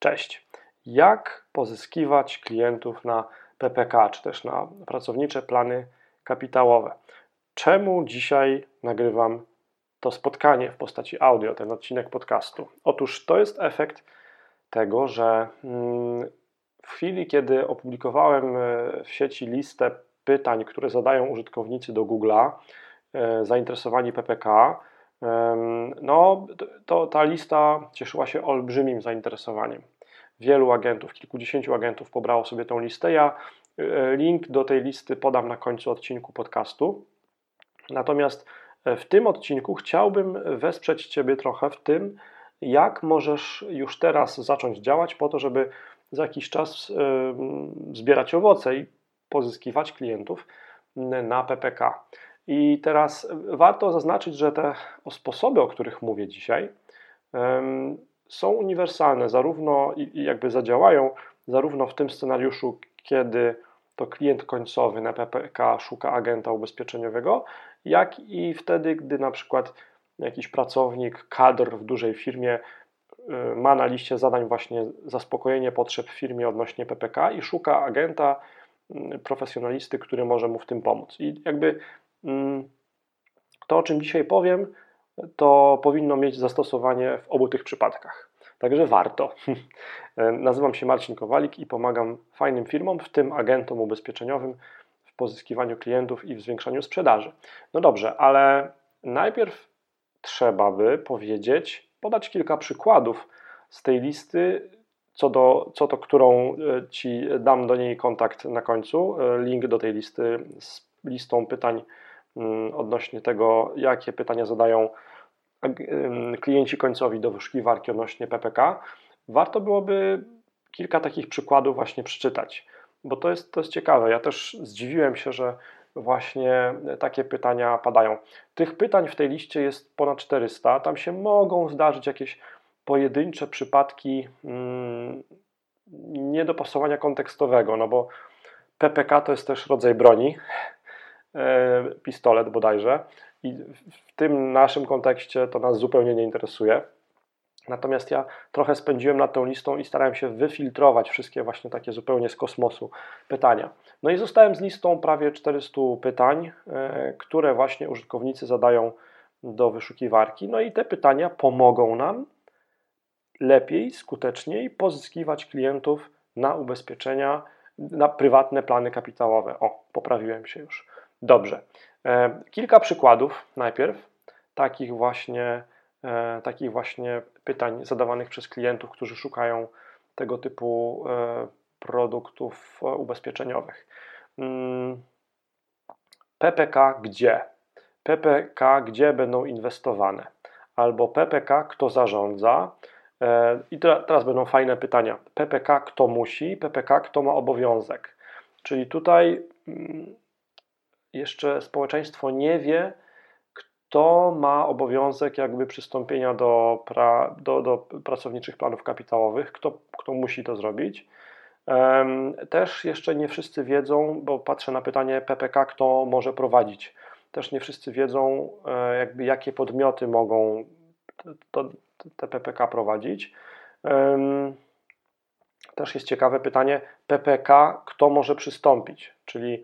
Cześć. Jak pozyskiwać klientów na PPK, czy też na pracownicze plany kapitałowe? Czemu dzisiaj nagrywam to spotkanie w postaci audio, ten odcinek podcastu? Otóż to jest efekt tego, że mm, w chwili, kiedy opublikowałem e, w sieci listę pytań, które zadają użytkownicy do Google'a, e, zainteresowani PPK, no, to ta lista cieszyła się olbrzymim zainteresowaniem. Wielu agentów, kilkudziesięciu agentów pobrało sobie tą listę. Ja e, link do tej listy podam na końcu odcinku podcastu. Natomiast e, w tym odcinku chciałbym wesprzeć Ciebie trochę w tym, jak możesz już teraz zacząć działać po to, żeby za jakiś czas zbierać owoce i pozyskiwać klientów na PPK. I teraz warto zaznaczyć, że te sposoby, o których mówię dzisiaj, są uniwersalne, zarówno i jakby zadziałają zarówno w tym scenariuszu, kiedy to klient końcowy na PPK szuka agenta ubezpieczeniowego, jak i wtedy, gdy na przykład jakiś pracownik, kadr w dużej firmie y, ma na liście zadań właśnie zaspokojenie potrzeb w firmie odnośnie PPK i szuka agenta, y, profesjonalisty, który może mu w tym pomóc. I jakby Mm, to, o czym dzisiaj powiem, to powinno mieć zastosowanie w obu tych przypadkach. Także warto. Nazywam się Marcin Kowalik i pomagam fajnym firmom, w tym agentom ubezpieczeniowym, w pozyskiwaniu klientów i w zwiększaniu sprzedaży. No dobrze, ale najpierw trzeba by powiedzieć, podać kilka przykładów z tej listy, co do, co to którą e, Ci dam do niej kontakt na końcu, e, link do tej listy z listą pytań Mm, odnośnie tego, jakie pytania zadają klienci końcowi do wyszukiwarki odnośnie PPK, warto byłoby kilka takich przykładów właśnie przeczytać, bo to jest, to jest ciekawe. Ja też zdziwiłem się, że właśnie takie pytania padają. Tych pytań w tej liście jest ponad 400. Tam się mogą zdarzyć jakieś pojedyncze przypadki hmm, niedopasowania kontekstowego, no bo PPK to jest też rodzaj broni, pistolet bodajże. I w tym naszym kontekście to nas zupełnie nie interesuje. Natomiast ja trochę spędziłem nad tą listą i starałem się wyfiltrować wszystkie właśnie takie zupełnie z kosmosu pytania. No i zostałem z listą prawie 400 pytań, e, które właśnie użytkownicy zadają do wyszukiwarki. No i te pytania pomogą nam lepiej, skuteczniej pozyskiwać klientów na ubezpieczenia, na prywatne plany kapitałowe. O, poprawiłem się już. Dobrze. E, kilka przykładów najpierw takich właśnie, e, takich właśnie pytań zadawanych przez klientów, którzy szukają tego typu e, produktów ubezpieczeniowych. Mm, PPK gdzie? PPK gdzie będą inwestowane? Albo PPK kto zarządza? I teraz będą fajne pytania. PPK kto musi? PPK kto ma obowiązek? Czyli tutaj mm, jeszcze społeczeństwo nie wie, kto ma obowiązek jakby przystąpienia do, pra, do, do pracowniczych planów kapitałowych, kto, kto musi to zrobić. Też jeszcze nie wszyscy wiedzą, bo patrzę na pytanie PPK, kto może prowadzić. Też nie wszyscy wiedzą, e, jakby jakie podmioty mogą to, te PPK prowadzić. Też jest ciekawe pytanie PPK, kto może przystąpić, czyli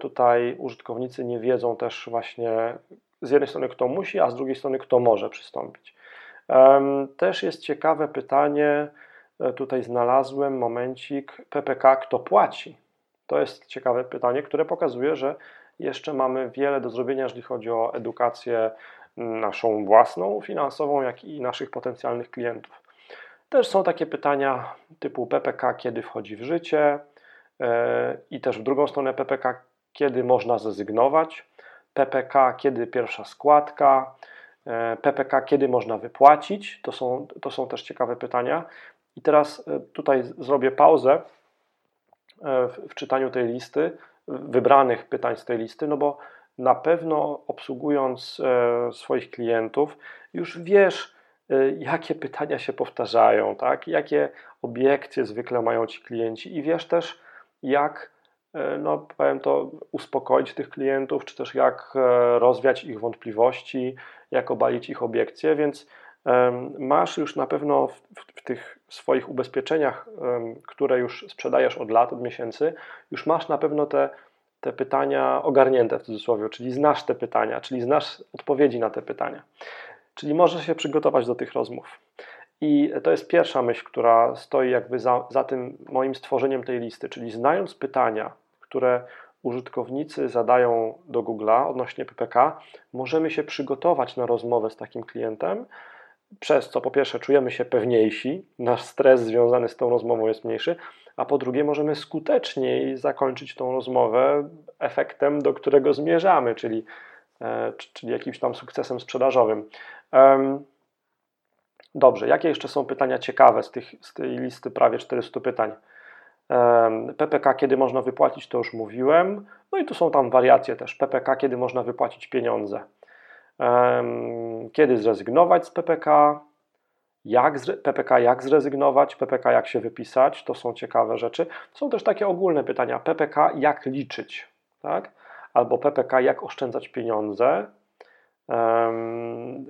tutaj użytkownicy nie wiedzą też właśnie z jednej strony kto musi, a z drugiej strony kto może przystąpić. Też jest ciekawe pytanie, e, tutaj znalazłem momencik PPK, kto płaci. To jest ciekawe pytanie, które pokazuje, że jeszcze mamy wiele do zrobienia, jeżeli chodzi o edukację naszą własną, finansową, jak i naszych potencjalnych klientów. Też są takie pytania typu PPK, kiedy wchodzi w życie, i też w drugą stronę PPK, kiedy można zrezygnować, PPK, kiedy pierwsza składka, e, PPK, kiedy można wypłacić. To są, to są też ciekawe pytania. I teraz e, tutaj zrobię pauzę e, w, w czytaniu tej listy, wybranych pytań z tej listy, no bo na pewno obsługując swoich klientów, już wiesz, jakie pytania się powtarzają, tak? jakie obiekcje zwykle mają ci klienci, i wiesz też, jak, e, no powiem to, uspokoić tych klientów, czy też jak e, rozwiać ich wątpliwości, jak obalić ich obiekcje, więc masz już na pewno w, w, tych swoich ubezpieczeniach, które już sprzedajesz od lat, od miesięcy, już masz na pewno te, te pytania ogarnięte w cudzysłowie, czyli znasz te pytania, czyli znasz odpowiedzi na te pytania. Czyli możesz się przygotować do tych rozmów. I to jest pierwsza myśl, która stoi jakby za, za tym moim stworzeniem tej listy, czyli znając pytania, które użytkownicy zadają do Google'a odnośnie PPK, możemy się przygotować na rozmowę z takim klientem, przez co po pierwsze czujemy się pewniejsi, nasz stres związany z tą rozmową jest mniejszy, a po drugie możemy skuteczniej zakończyć tą rozmowę efektem, do którego zmierzamy, czyli, e, czyli jakimś tam sukcesem sprzedażowym. Dobrze, jakie jeszcze są pytania ciekawe z, tych, z tej listy prawie 400 pytań? PPK, kiedy można wypłacić, to już mówiłem. No i tu są tam wariacje też. PPK, kiedy można wypłacić pieniądze. Kiedy zrezygnować z PPK? Jak z, PPK jak zrezygnować? PPK jak się wypisać? To są ciekawe rzeczy. Są też takie ogólne pytania. PPK jak liczyć? Tak? Albo PPK jak oszczędzać pieniądze?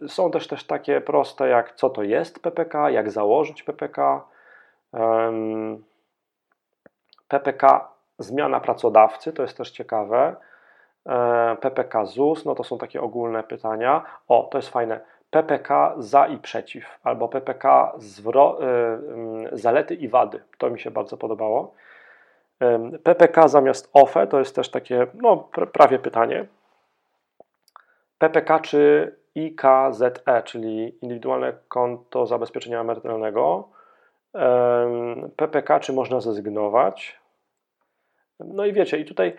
Są też, też takie proste jak co to jest PPK, jak założyć PPK. PPK zmiana pracodawcy, to jest też ciekawe. E, PPK ZUS, no to są takie ogólne pytania. O, to jest fajne. PPK za i przeciw, albo PPK zwro, y, zalety i wady. To mi się bardzo podobało. PPK zamiast OFE to jest też takie no, prawie pytanie. PPK czy IKZE, czyli Indywidualne Konto Zabezpieczenia Emerytalnego. PPK czy można zrezygnować? No i wiecie, i tutaj,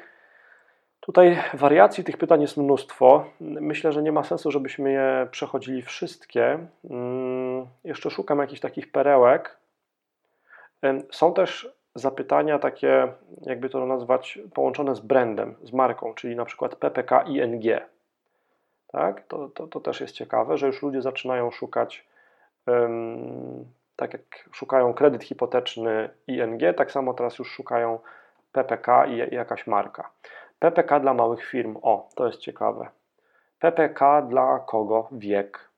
tutaj wariacji tych pytań jest mnóstwo. Myślę, że nie ma sensu, żebyśmy je przechodzili wszystkie. Mm, jeszcze szukam jakichś takich perełek. Są też zapytania takie, jakby to nazwać, połączone z brandem, z marką, czyli na przykład PPK ING. Tak? To, to, to też jest ciekawe, że już ludzie zaczynają szukać, um, tak jak szukają kredyt hipoteczny ING, tak samo teraz już szukają PPK i jakaś marka. PPK dla małych firm, o, to jest ciekawe. PPK dla kogo? Wiek.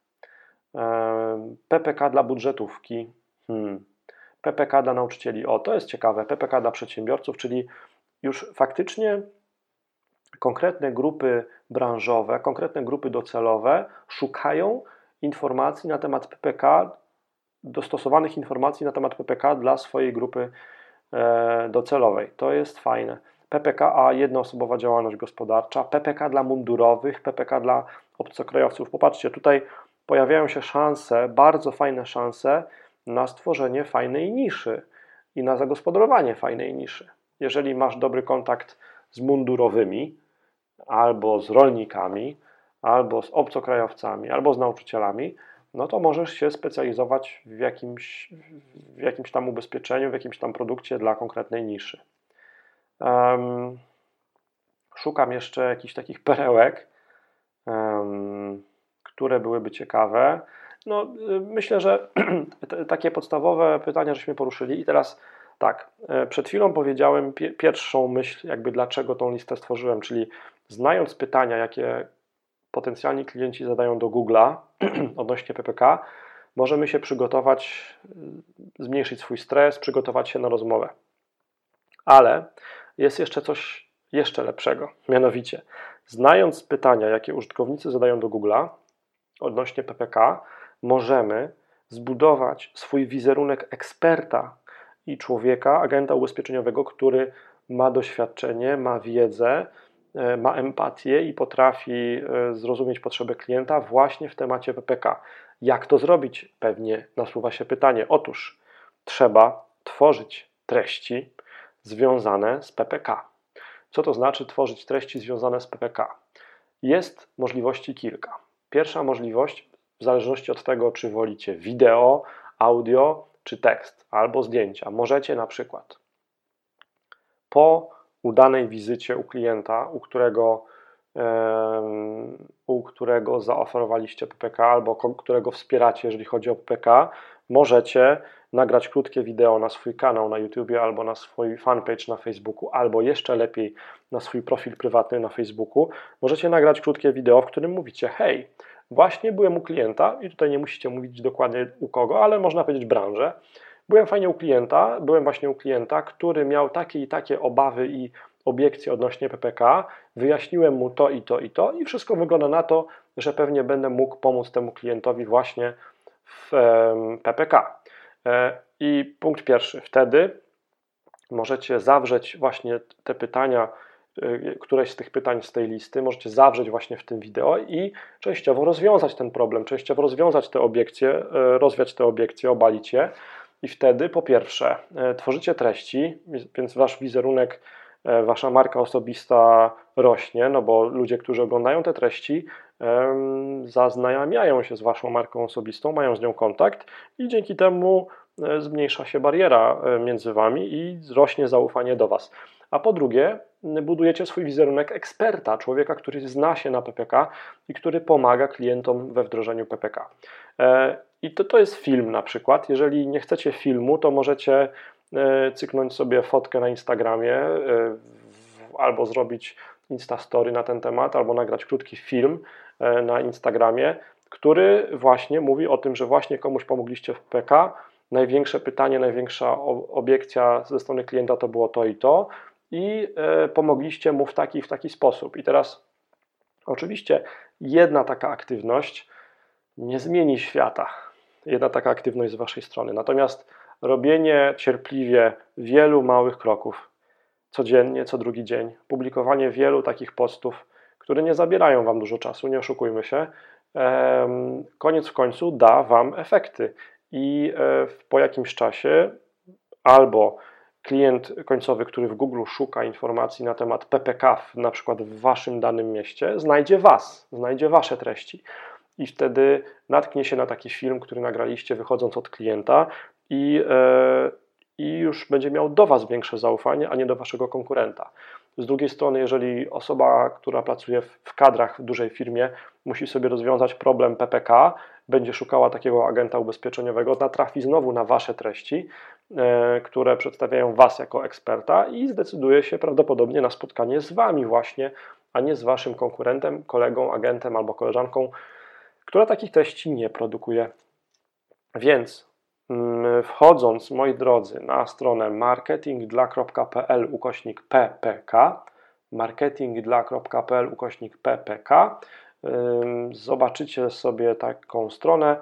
PPK dla budżetówki. Hmm. PPK dla nauczycieli. O, to jest ciekawe. PPK dla przedsiębiorców, czyli już faktycznie konkretne grupy branżowe, konkretne grupy docelowe szukają informacji na temat PPK, dostosowanych informacji na temat PPK dla swojej grupy E, docelowej. To jest fajne. PPK, a jednoosobowa działalność gospodarcza, PPK dla mundurowych, PPK dla obcokrajowców. Popatrzcie, tutaj pojawiają się szanse, bardzo fajne szanse na stworzenie fajnej niszy i na zagospodarowanie fajnej niszy. Jeżeli masz dobry kontakt z mundurowymi, albo z rolnikami, albo z obcokrajowcami, albo z nauczycielami, no to możesz się specjalizować w jakimś, w jakimś tam ubezpieczeniu, w jakimś tam produkcie dla konkretnej niszy. Um, szukam jeszcze jakichś takich perełek, um, które byłyby ciekawe. No, myślę, że takie podstawowe pytania żeśmy poruszyli i teraz tak, e, przed chwilą powiedziałem pierwszą myśl, jakby dlaczego tą listę stworzyłem, czyli znając pytania, jakie potencjalni klienci zadają do Google'a odnośnie PPK, możemy się przygotować, y, zmniejszyć swój stres, przygotować się na rozmowę. Ale jest jeszcze coś jeszcze lepszego, mianowicie znając pytania, jakie użytkownicy zadają do Google'a odnośnie PPK, możemy zbudować swój wizerunek eksperta i człowieka, agenta ubezpieczeniowego, który ma doświadczenie, ma wiedzę, ma empatię i potrafi e, zrozumieć potrzeby klienta właśnie w temacie PPK. Jak to zrobić? Pewnie nasuwa się pytanie. Otóż trzeba tworzyć treści związane z PPK. Co to znaczy tworzyć treści związane z PPK? Jest możliwości kilka. Pierwsza możliwość, w zależności od tego, czy wolicie wideo, audio czy tekst, albo zdjęcia, możecie na przykład po udanej wizycie u klienta, u którego, u którego zaoferowaliście PPK albo którego wspieracie, jeżeli chodzi o PPK, możecie nagrać krótkie wideo na swój kanał na YouTube albo na swój fanpage na Facebooku, albo jeszcze lepiej na swój profil prywatny na Facebooku. Możecie nagrać krótkie wideo, w którym mówicie: Hej, Właśnie byłem u klienta i tutaj nie musicie mówić dokładnie u kogo, ale można powiedzieć branżę. Byłem fajnie u klienta, byłem właśnie u klienta, który miał takie i takie obawy i obiekcje odnośnie PPK, wyjaśniłem mu to i to i to i wszystko wygląda na to, że pewnie będę mógł pomóc temu klientowi właśnie w PPK. E, I punkt pierwszy, wtedy możecie zawrzeć właśnie te pytania, e, któreś z tych pytań z tej listy, możecie zawrzeć właśnie w tym wideo i częściowo rozwiązać ten problem, częściowo rozwiązać te obiekcje, e, rozwiać te obiekcje, obalić je. I wtedy po pierwsze tworzycie treści, więc wasz wizerunek E, wasza marka osobista rośnie, no bo ludzie, którzy oglądają te treści, zaznajamiają się z waszą marką osobistą, mają z nią kontakt i dzięki temu e, zmniejsza się bariera e, między wami i rośnie zaufanie do was. A po drugie, budujecie swój wizerunek eksperta, człowieka, który zna się na PPK i który pomaga klientom we wdrożeniu PPK. I to, to jest film na przykład. Jeżeli nie chcecie filmu, to możecie E, cyknąć sobie fotkę na Instagramie e, albo zrobić Instastory na ten temat, albo nagrać krótki film e, na Instagramie, który właśnie mówi o tym, że właśnie komuś pomogliście w PK. Największe pytanie, największa obiekcja ze strony klienta to było to i to i pomogliście mu w taki w taki sposób. I teraz oczywiście jedna taka aktywność nie zmieni świata. Jedna taka aktywność z waszej strony. Natomiast robienie cierpliwie wielu małych kroków, codziennie, co drugi dzień, publikowanie wielu takich postów, które nie zabierają Wam dużo czasu, nie oszukujmy się, koniec w końcu da Wam efekty. I e, po jakimś czasie albo klient końcowy, który w Google szuka informacji na temat PPK, na przykład w Waszym danym mieście, znajdzie Was, znajdzie Wasze treści. I wtedy natknie się na taki film, który nagraliście wychodząc od klienta, i, e, i już będzie miał do Was większe zaufanie, a nie do Waszego konkurenta. Z drugiej strony, jeżeli osoba, która pracuje w kadrach w dużej firmie, musi sobie rozwiązać problem PPK, będzie szukała takiego agenta ubezpieczeniowego, natrafi znowu na Wasze treści, e, które przedstawiają Was jako eksperta i zdecyduje się prawdopodobnie na spotkanie z Wami właśnie, a nie z Waszym konkurentem, kolegą, agentem albo koleżanką, która takich treści nie produkuje. Więc wchodząc, moi drodzy, na stronę marketingdla.pl ukośnik ppk, marketingdla.pl ukośnik ppk, zobaczycie sobie taką stronę, e,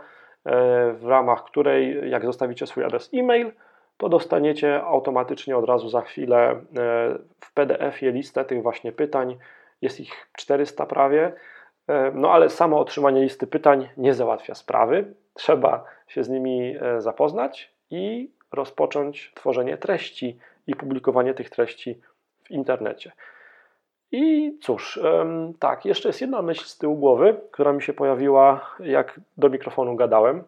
w ramach której, jak zostawicie swój adres e-mail, to dostaniecie automatycznie od razu za chwilę e, w PDF-ie listę tych właśnie pytań. Jest ich 400 prawie. E, no ale samo otrzymanie listy pytań nie załatwia sprawy. Trzeba się z nimi e, zapoznać i rozpocząć tworzenie treści i publikowanie tych treści w internecie. I cóż, tak, jeszcze jest jedna myśl z tyłu głowy, która mi się pojawiła, jak do mikrofonu gadałem.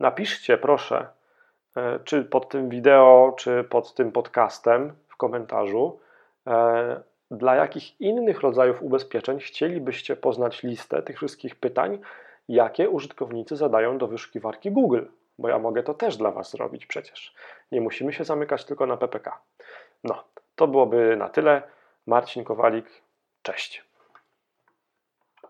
Napiszcie, proszę, e, czy pod tym wideo, czy pod tym podcastem w komentarzu, dla jakich innych rodzajów ubezpieczeń chcielibyście poznać listę tych wszystkich pytań, jakie użytkownicy zadają do wyszukiwarki Google? Bo ja mogę to też dla Was zrobić przecież. Nie musimy się zamykać tylko na PPK. No, to byłoby na tyle. Marcin Kowalik, cześć.